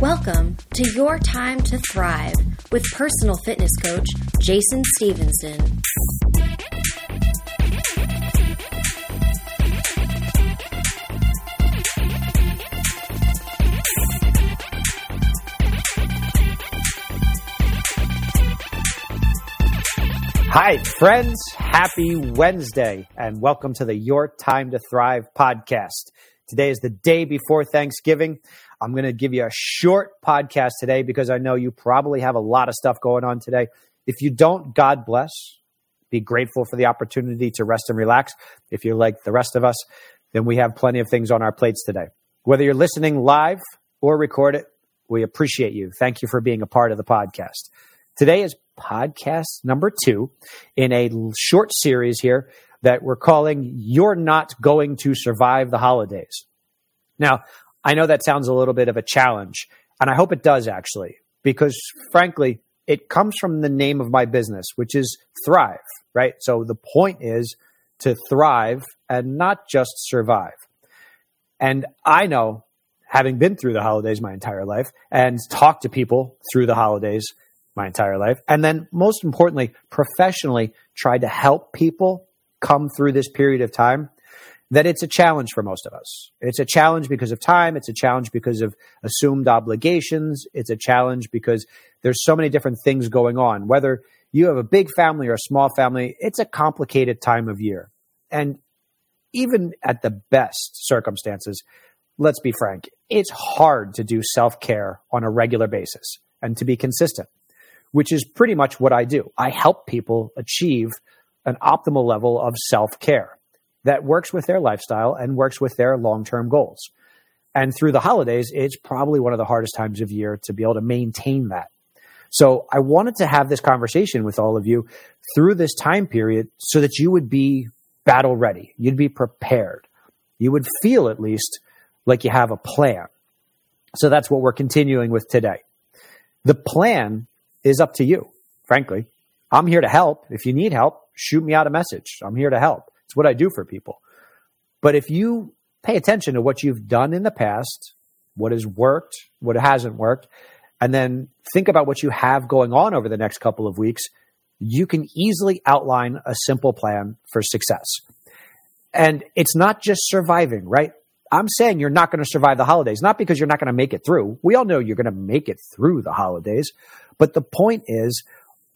Welcome to Your Time to Thrive with personal fitness coach Jason Stevenson. Hi, friends. Happy Wednesday, and welcome to the Your Time to Thrive podcast. Today is the day before Thanksgiving. I'm going to give you a short podcast today because I know you probably have a lot of stuff going on today. If you don't, God bless. Be grateful for the opportunity to rest and relax. If you're like the rest of us, then we have plenty of things on our plates today. Whether you're listening live or record it, we appreciate you. Thank you for being a part of the podcast. Today is podcast number two in a short series here that we're calling You're Not Going to Survive the Holidays. Now, I know that sounds a little bit of a challenge, and I hope it does actually, because frankly, it comes from the name of my business, which is Thrive, right? So the point is to thrive and not just survive. And I know, having been through the holidays my entire life and talked to people through the holidays my entire life, and then most importantly, professionally tried to help people come through this period of time that it's a challenge for most of us. It's a challenge because of time. It's a challenge because of assumed obligations. It's a challenge because there's so many different things going on. Whether you have a big family or a small family, it's a complicated time of year. And even at the best circumstances, let's be frank, it's hard to do self care on a regular basis and to be consistent, which is pretty much what I do. I help people achieve an optimal level of self care that works with their lifestyle and works with their long term goals. And through the holidays, it's probably one of the hardest times of year to be able to maintain that. So I wanted to have this conversation with all of you through this time period so that you would be battle ready. You'd be prepared. You would feel at least like you have a plan. So that's what we're continuing with today. The plan is up to you, frankly. I'm here to help. If you need help, shoot me out a message. I'm here to help. It's what I do for people. But if you pay attention to what you've done in the past, what has worked, what hasn't worked, and then think about what you have going on over the next couple of weeks, you can easily outline a simple plan for success. And it's not just surviving, right? I'm saying you're not going to survive the holidays, not because you're not going to make it through. We all know you're going to make it through the holidays. But the point is,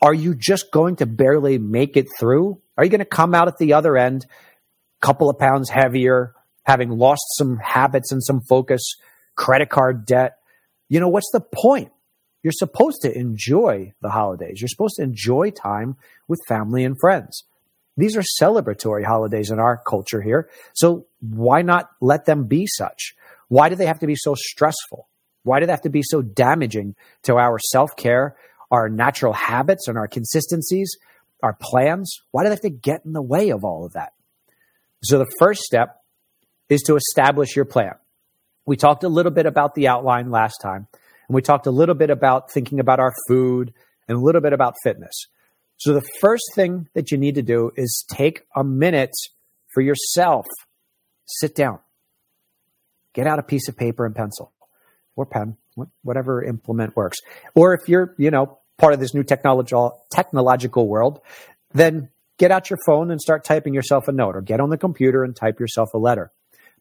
are you just going to barely make it through? Are you going to come out at the other end, a couple of pounds heavier, having lost some habits and some focus, credit card debt? You know, what's the point? You're supposed to enjoy the holidays. You're supposed to enjoy time with family and friends. These are celebratory holidays in our culture here. So why not let them be such? Why do they have to be so stressful? Why do they have to be so damaging to our self care, our natural habits, and our consistencies? our plans? Why do they have to get in the way of all of that? So the first step is to establish your plan. We talked a little bit about the outline last time, and we talked a little bit about thinking about our food and a little bit about fitness. So the first thing that you need to do is take a minute for yourself. Sit down. Get out a piece of paper and pencil or pen, whatever implement works. Or if you're, you know, part of this new technological technological world, then get out your phone and start typing yourself a note or get on the computer and type yourself a letter.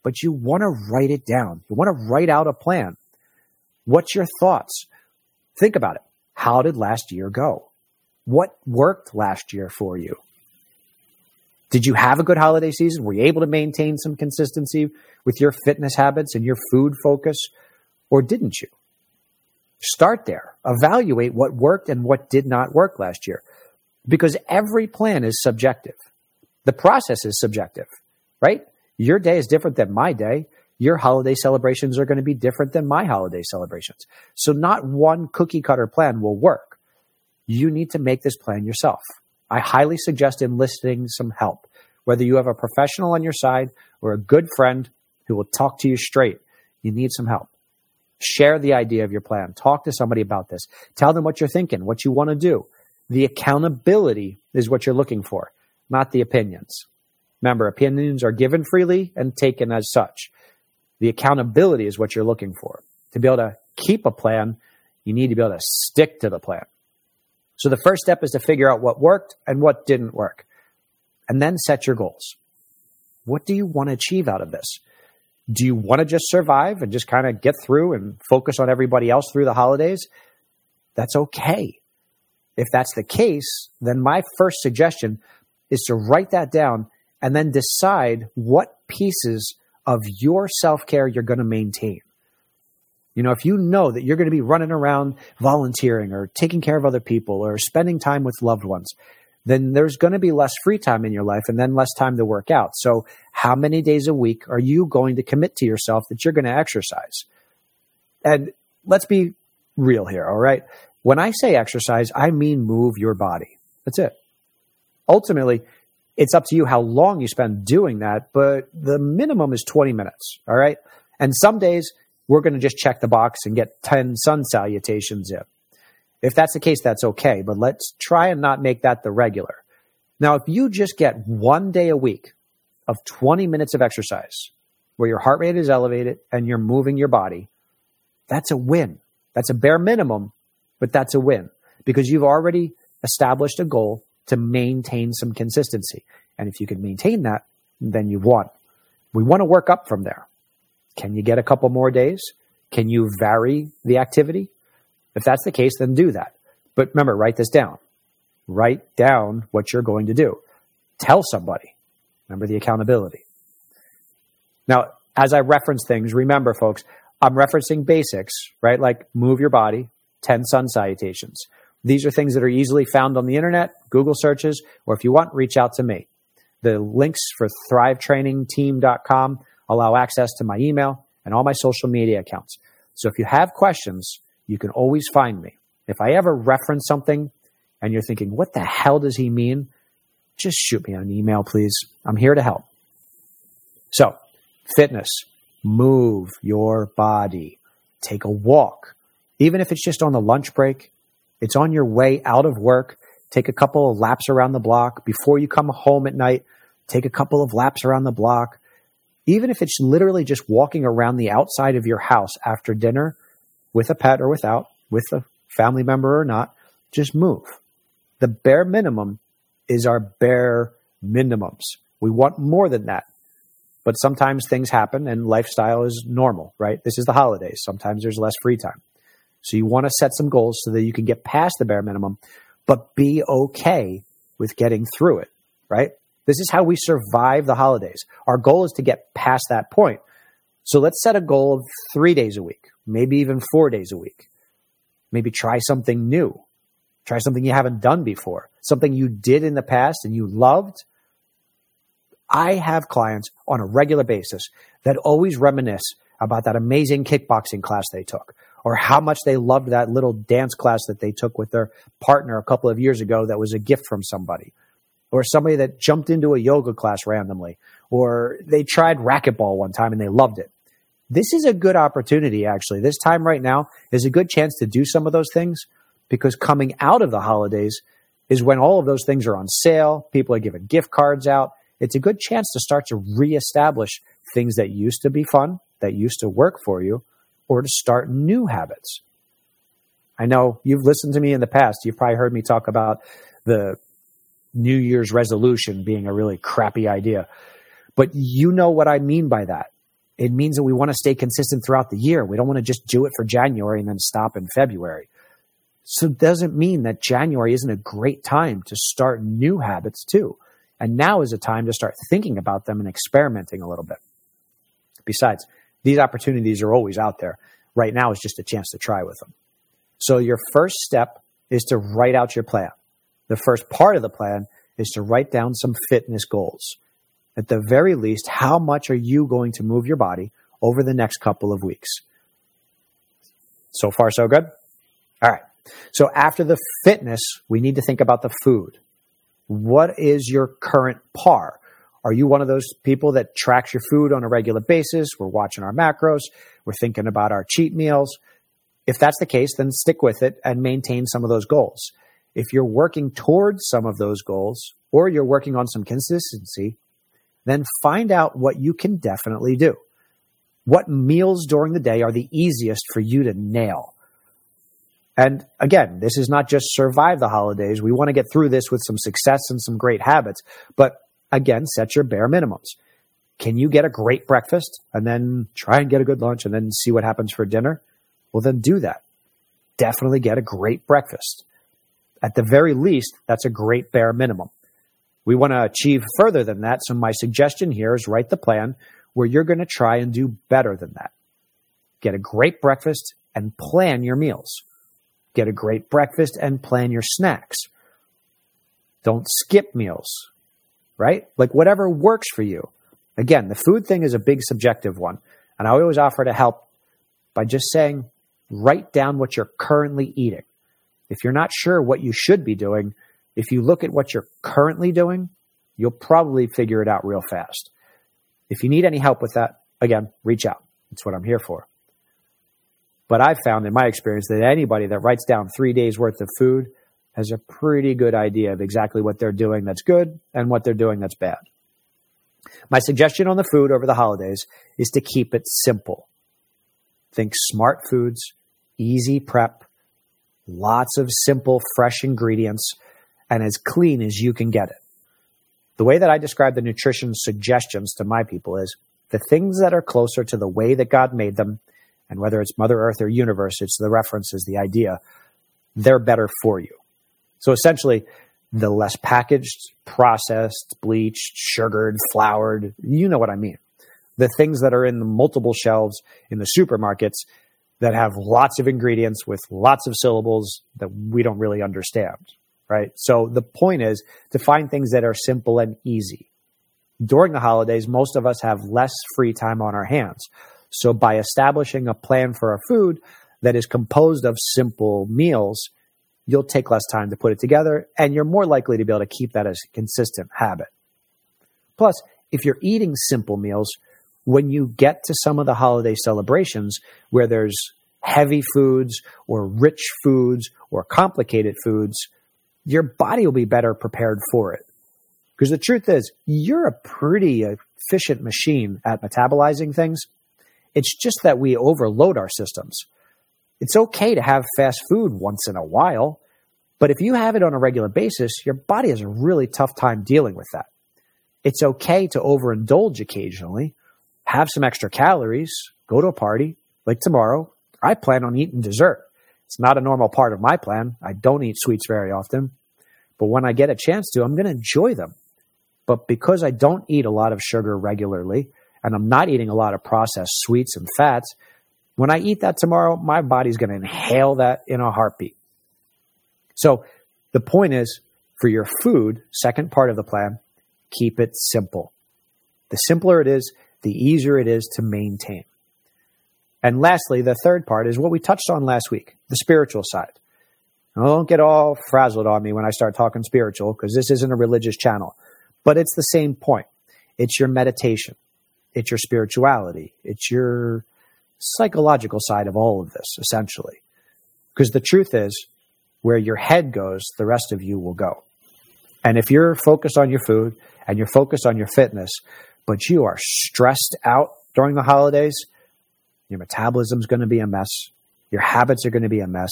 But you want to write it down. You want to write out a plan. What's your thoughts? Think about it. How did last year go? What worked last year for you? Did you have a good holiday season? Were you able to maintain some consistency with your fitness habits and your food focus? Or didn't you? Start there. Evaluate what worked and what did not work last year. Because every plan is subjective. The process is subjective, right? Your day is different than my day. Your holiday celebrations are going to be different than my holiday celebrations. So, not one cookie cutter plan will work. You need to make this plan yourself. I highly suggest enlisting some help, whether you have a professional on your side or a good friend who will talk to you straight. You need some help. Share the idea of your plan. Talk to somebody about this. Tell them what you're thinking, what you want to do. The accountability is what you're looking for, not the opinions. Remember, opinions are given freely and taken as such. The accountability is what you're looking for to be able to keep a plan, you need to be able to stick to the plan. So the first step is to figure out what worked and what didn't work. And then set your goals. What do you want to achieve out of this? Do you want to just survive and just kind of get through and focus on everybody else through the holidays? That's okay. If that's the case, then my first suggestion is to write that down and then decide what pieces of your self care you're going to maintain. You know, if you know that you're going to be running around volunteering or taking care of other people or spending time with loved ones, then there's going to be less free time in your life and then less time to work out. So, how many days a week are you going to commit to yourself that you're going to exercise? And let's be real here, all right? When I say exercise, I mean move your body. That's it. Ultimately, it's up to you how long you spend doing that, but the minimum is 20 minutes, all right? And some days we're going to just check the box and get 10 sun salutations in. If that's the case, that's okay, but let's try and not make that the regular. Now, if you just get one day a week of 20 minutes of exercise where your heart rate is elevated and you're moving your body, that's a win. That's a bare minimum, but that's a win because you've already established a goal to maintain some consistency. And if you can maintain that, then you've won. We want to work up from there. Can you get a couple more days? Can you vary the activity? If that's the case, then do that. But remember, write this down. Write down what you're going to do. Tell somebody. Remember the accountability. Now, as I reference things, remember, folks, I'm referencing basics, right? Like move your body, 10 sun salutations. These are things that are easily found on the internet, Google searches, or if you want, reach out to me. The links for thrivetrainingteam.com allow access to my email and all my social media accounts. So if you have questions, you can always find me. If I ever reference something and you're thinking, what the hell does he mean? Just shoot me an email, please. I'm here to help. So, fitness, move your body, take a walk. Even if it's just on the lunch break, it's on your way out of work. Take a couple of laps around the block before you come home at night. Take a couple of laps around the block. Even if it's literally just walking around the outside of your house after dinner, with a pet or without, with a family member or not, just move. The bare minimum is our bare minimums. We want more than that. But sometimes things happen and lifestyle is normal, right? This is the holidays. Sometimes there's less free time. So you want to set some goals so that you can get past the bare minimum, but be okay with getting through it, right? This is how we survive the holidays. Our goal is to get past that point. So let's set a goal of three days a week maybe even four days a week. Maybe try something new. Try something you haven't done before, something you did in the past and you loved. I have clients on a regular basis that always reminisce about that amazing kickboxing class they took or how much they loved that little dance class that they took with their partner a couple of years ago that was a gift from somebody or somebody that jumped into a yoga class randomly or they tried racquetball one time and they loved it this is a good opportunity, actually. This time right now is a good chance to do some of those things because coming out of the holidays is when all of those things are on sale. People are giving gift cards out. It's a good chance to start to reestablish things that used to be fun, that used to work for you, or to start new habits. I know you've listened to me in the past. You've probably heard me talk about the New Year's resolution being a really crappy idea. But you know what I mean by that it means that we want to stay consistent throughout the year. We don't want to just do it for January and then stop in February. So it doesn't mean that January isn't a great time to start new habits too. And now is a time to start thinking about them and experimenting a little bit. Besides, these opportunities are always out there. Right now is just a chance to try with them. So your first step is to write out your plan. The first part of the plan is to write down some fitness goals at the very least, how much are you going to move your body over the next couple of weeks? So far, so good? All right. So after the fitness, we need to think about the food. What is your current par? Are you one of those people that tracks your food on a regular basis? We're watching our macros. We're thinking about our cheat meals. If that's the case, then stick with it and maintain some of those goals. If you're working towards some of those goals or you're working on some consistency, then find out what you can definitely do. What meals during the day are the easiest for you to nail? And again, this is not just survive the holidays. We want to get through this with some success and some great habits. But again, set your bare minimums. Can you get a great breakfast and then try and get a good lunch and then see what happens for dinner? Well, then do that. Definitely get a great breakfast. At the very least, that's a great bare minimum. We want to achieve further than that. So my suggestion here is write the plan where you're going to try and do better than that. Get a great breakfast and plan your meals. Get a great breakfast and plan your snacks. Don't skip meals, right? Like whatever works for you. Again, the food thing is a big subjective one. And I always offer to help by just saying, write down what you're currently eating. If you're not sure what you should be doing, if you look at what you're currently doing, you'll probably figure it out real fast. If you need any help with that, again, reach out. That's what I'm here for. But I've found in my experience that anybody that writes down three days worth of food has a pretty good idea of exactly what they're doing that's good and what they're doing that's bad. My suggestion on the food over the holidays is to keep it simple. Think smart foods, easy prep, lots of simple, fresh ingredients, and as clean as you can get it. The way that I describe the nutrition suggestions to my people is the things that are closer to the way that God made them, and whether it's Mother Earth or universe, it's the references, the idea, they're better for you. So essentially, the less packaged, processed, bleached, sugared, floured, you know what I mean. The things that are in the multiple shelves in the supermarkets that have lots of ingredients with lots of syllables that we don't really understand, right? So the point is to find things that are simple and easy. During the holidays, most of us have less free time on our hands. So by establishing a plan for our food that is composed of simple meals, you'll take less time to put it together and you're more likely to be able to keep that as a consistent habit. Plus, if you're eating simple meals, when you get to some of the holiday celebrations where there's heavy foods or rich foods or complicated foods, your body will be better prepared for it. Because the truth is, you're a pretty efficient machine at metabolizing things. It's just that we overload our systems. It's okay to have fast food once in a while, but if you have it on a regular basis, your body has a really tough time dealing with that. It's okay to overindulge occasionally, have some extra calories, go to a party, like tomorrow. I plan on eating dessert. It's not a normal part of my plan. I don't eat sweets very often, but when I get a chance to, I'm going to enjoy them. But because I don't eat a lot of sugar regularly, and I'm not eating a lot of processed sweets and fats, when I eat that tomorrow, my body's going to inhale that in a heartbeat. So the point is for your food, second part of the plan, keep it simple. The simpler it is, the easier it is to maintain. And lastly, the third part is what we touched on last week, the spiritual side. Now, don't get all frazzled on me when I start talking spiritual because this isn't a religious channel, but it's the same point. It's your meditation. It's your spirituality. It's your psychological side of all of this, essentially. Because the truth is, where your head goes, the rest of you will go. And if you're focused on your food and you're focused on your fitness, but you are stressed out during the holidays, your metabolism is going to be a mess. Your habits are going to be a mess.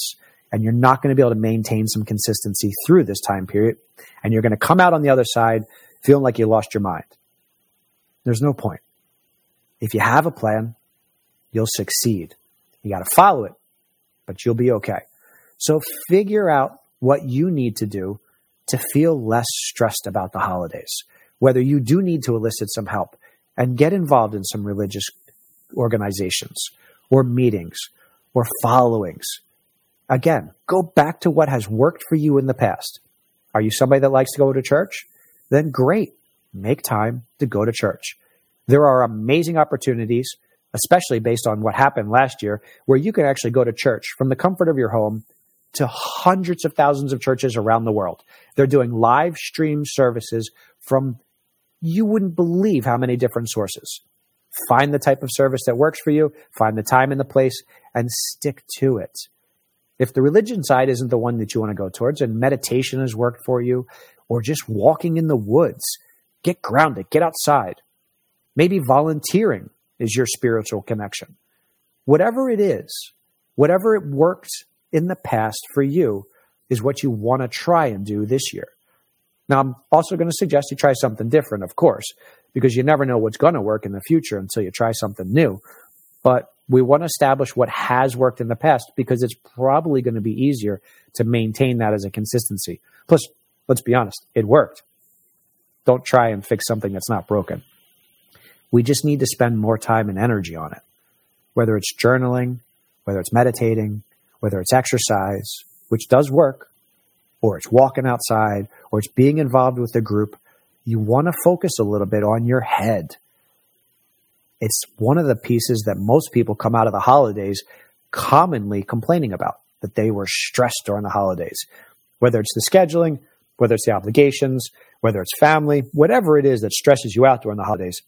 And you're not going to be able to maintain some consistency through this time period. And you're going to come out on the other side feeling like you lost your mind. There's no point. If you have a plan, you'll succeed. You got to follow it, but you'll be okay. So figure out what you need to do to feel less stressed about the holidays. Whether you do need to elicit some help and get involved in some religious organizations or meetings or followings. Again, go back to what has worked for you in the past. Are you somebody that likes to go to church? Then great. Make time to go to church. There are amazing opportunities, especially based on what happened last year, where you can actually go to church from the comfort of your home to hundreds of thousands of churches around the world. They're doing live stream services from you wouldn't believe how many different sources. Find the type of service that works for you, find the time and the place, and stick to it. If the religion side isn't the one that you want to go towards, and meditation has worked for you, or just walking in the woods, get grounded, get outside. Maybe volunteering is your spiritual connection. Whatever it is, whatever it worked in the past for you is what you want to try and do this year. Now, I'm also going to suggest you try something different, of course, because you never know what's going to work in the future until you try something new. But we want to establish what has worked in the past because it's probably going to be easier to maintain that as a consistency. Plus, let's be honest, it worked. Don't try and fix something that's not broken. We just need to spend more time and energy on it, whether it's journaling, whether it's meditating, whether it's exercise, which does work, or it's walking outside, or it's being involved with a group. You want to focus a little bit on your head it's one of the pieces that most people come out of the holidays commonly complaining about that they were stressed during the holidays, whether it's the scheduling, whether it's the obligations, whether it's family, whatever it is that stresses you out during the holidays.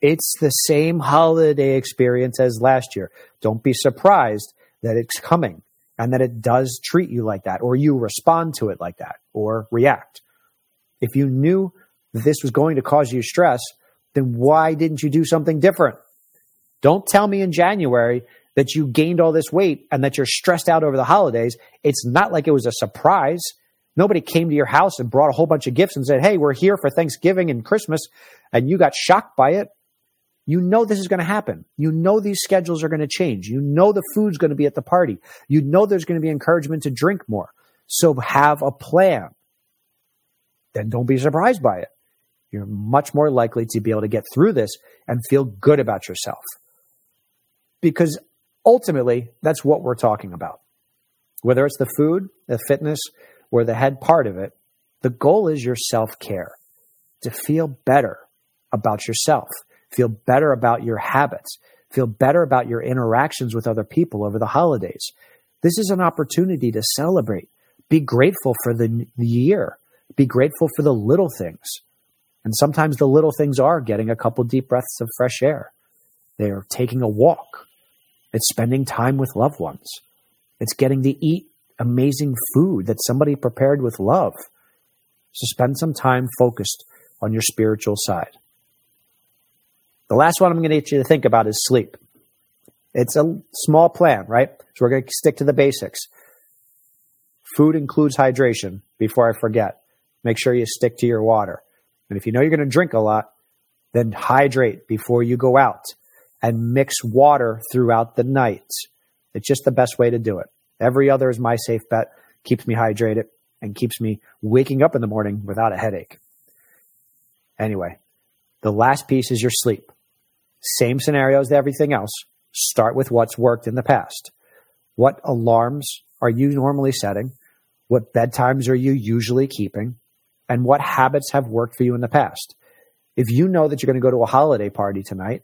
It's the same holiday experience as last year. Don't be surprised that it's coming and that it does treat you like that, or you respond to it like that, or react. If you knew that this was going to cause you stress, then why didn't you do something different? Don't tell me in January that you gained all this weight and that you're stressed out over the holidays. It's not like it was a surprise. Nobody came to your house and brought a whole bunch of gifts and said, Hey, we're here for Thanksgiving and Christmas, and you got shocked by it. You know this is going to happen. You know these schedules are going to change. You know the food's going to be at the party. You know there's going to be encouragement to drink more. So have a plan. Then don't be surprised by it you're much more likely to be able to get through this and feel good about yourself. Because ultimately, that's what we're talking about. Whether it's the food, the fitness, or the head part of it, the goal is your self care to feel better about yourself, feel better about your habits, feel better about your interactions with other people over the holidays. This is an opportunity to celebrate. Be grateful for the, the year. Be grateful for the little things. And sometimes the little things are getting a couple deep breaths of fresh air. They're taking a walk. It's spending time with loved ones. It's getting to eat amazing food that somebody prepared with love. So spend some time focused on your spiritual side. The last one I'm going to get you to think about is sleep. It's a small plan, right? So we're going to stick to the basics. Food includes hydration. Before I forget, make sure you stick to your water. And if you know you're going to drink a lot, then hydrate before you go out and mix water throughout the night. It's just the best way to do it. Every other is my safe bet, keeps me hydrated and keeps me waking up in the morning without a headache. Anyway, the last piece is your sleep. Same scenario as everything else. Start with what's worked in the past. What alarms are you normally setting? What bedtimes are you usually keeping? And what habits have worked for you in the past. If you know that you're going to go to a holiday party tonight,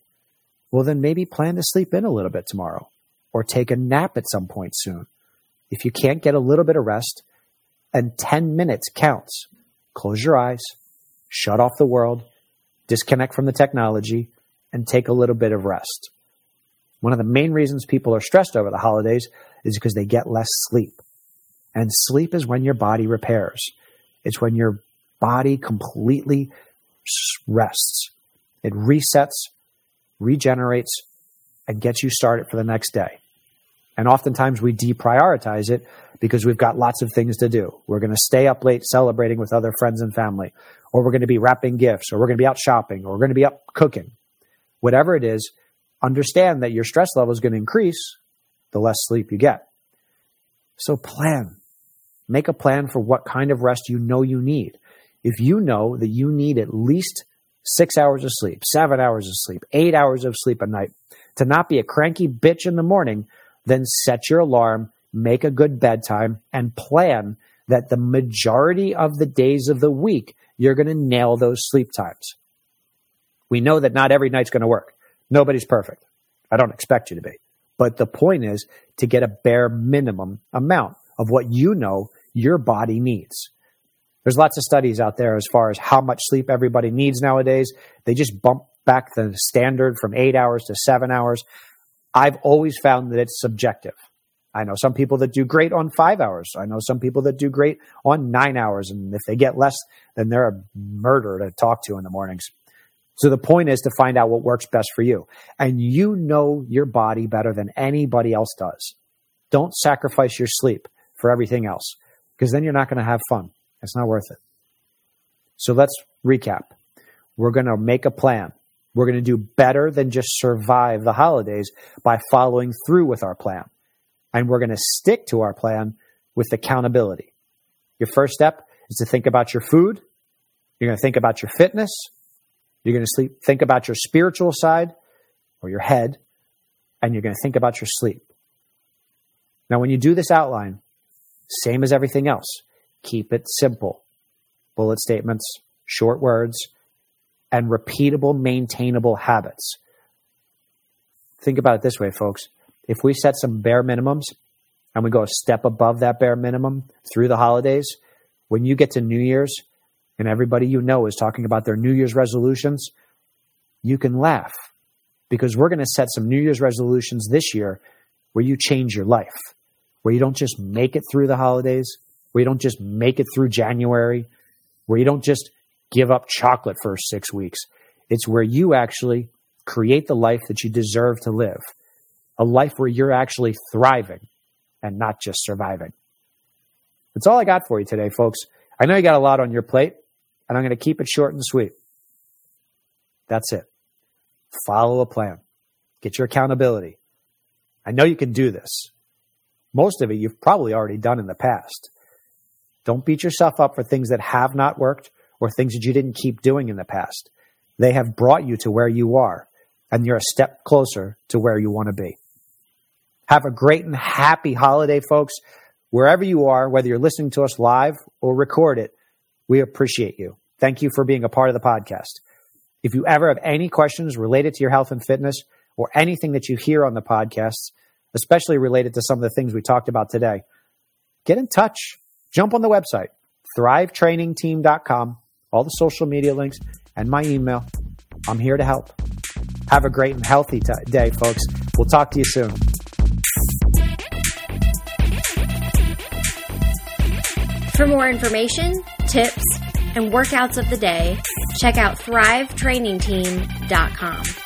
well, then maybe plan to sleep in a little bit tomorrow or take a nap at some point soon. If you can't get a little bit of rest, and 10 minutes counts, close your eyes, shut off the world, disconnect from the technology, and take a little bit of rest. One of the main reasons people are stressed over the holidays is because they get less sleep. And sleep is when your body repairs. It's when your body completely rests. It resets, regenerates, and gets you started for the next day. And oftentimes we deprioritize it because we've got lots of things to do. We're going to stay up late celebrating with other friends and family, or we're going to be wrapping gifts, or we're going to be out shopping, or we're going to be up cooking. Whatever it is, understand that your stress level is going to increase the less sleep you get. So plan. Make a plan for what kind of rest you know you need if you know that you need at least six hours of sleep, seven hours of sleep, eight hours of sleep a night to not be a cranky bitch in the morning, then set your alarm, make a good bedtime, and plan that the majority of the days of the week you're going to nail those sleep times. We know that not every night's going to work. Nobody's perfect. I don't expect you to be. But the point is to get a bare minimum amount of what you know your body needs. There's lots of studies out there as far as how much sleep everybody needs nowadays. They just bump back the standard from eight hours to seven hours. I've always found that it's subjective. I know some people that do great on five hours. I know some people that do great on nine hours. And if they get less, then they're a murder to talk to in the mornings. So the point is to find out what works best for you. And you know your body better than anybody else does. Don't sacrifice your sleep for everything else because then you're not going to have fun. It's not worth it. So let's recap. We're going to make a plan. We're going to do better than just survive the holidays by following through with our plan. And we're going to stick to our plan with accountability. Your first step is to think about your food. You're going to think about your fitness. You're going to sleep, think about your spiritual side or your head, and you're going to think about your sleep. Now, when you do this outline, same as everything else, keep it simple. Bullet statements, short words, and repeatable, maintainable habits. Think about it this way, folks. If we set some bare minimums and we go a step above that bare minimum through the holidays, when you get to New Year's and everybody you know is talking about their New Year's resolutions, you can laugh because we're going to set some New Year's resolutions this year where you change your life, where you don't just make it through the holidays, where you don't just make it through January, where you don't just give up chocolate for six weeks. It's where you actually create the life that you deserve to live, a life where you're actually thriving and not just surviving. That's all I got for you today, folks. I know you got a lot on your plate, and I'm going to keep it short and sweet. That's it. Follow a plan. Get your accountability. I know you can do this. Most of it you've probably already done in the past. Don't beat yourself up for things that have not worked or things that you didn't keep doing in the past. They have brought you to where you are, and you're a step closer to where you want to be. Have a great and happy holiday, folks. Wherever you are, whether you're listening to us live or record it, we appreciate you. Thank you for being a part of the podcast. If you ever have any questions related to your health and fitness or anything that you hear on the podcasts, especially related to some of the things we talked about today, get in touch. Jump on the website, thrivetrainingteam.com, all the social media links, and my email. I'm here to help. Have a great and healthy t- day, folks. We'll talk to you soon. For more information, tips, and workouts of the day, check out thrivetrainingteam.com.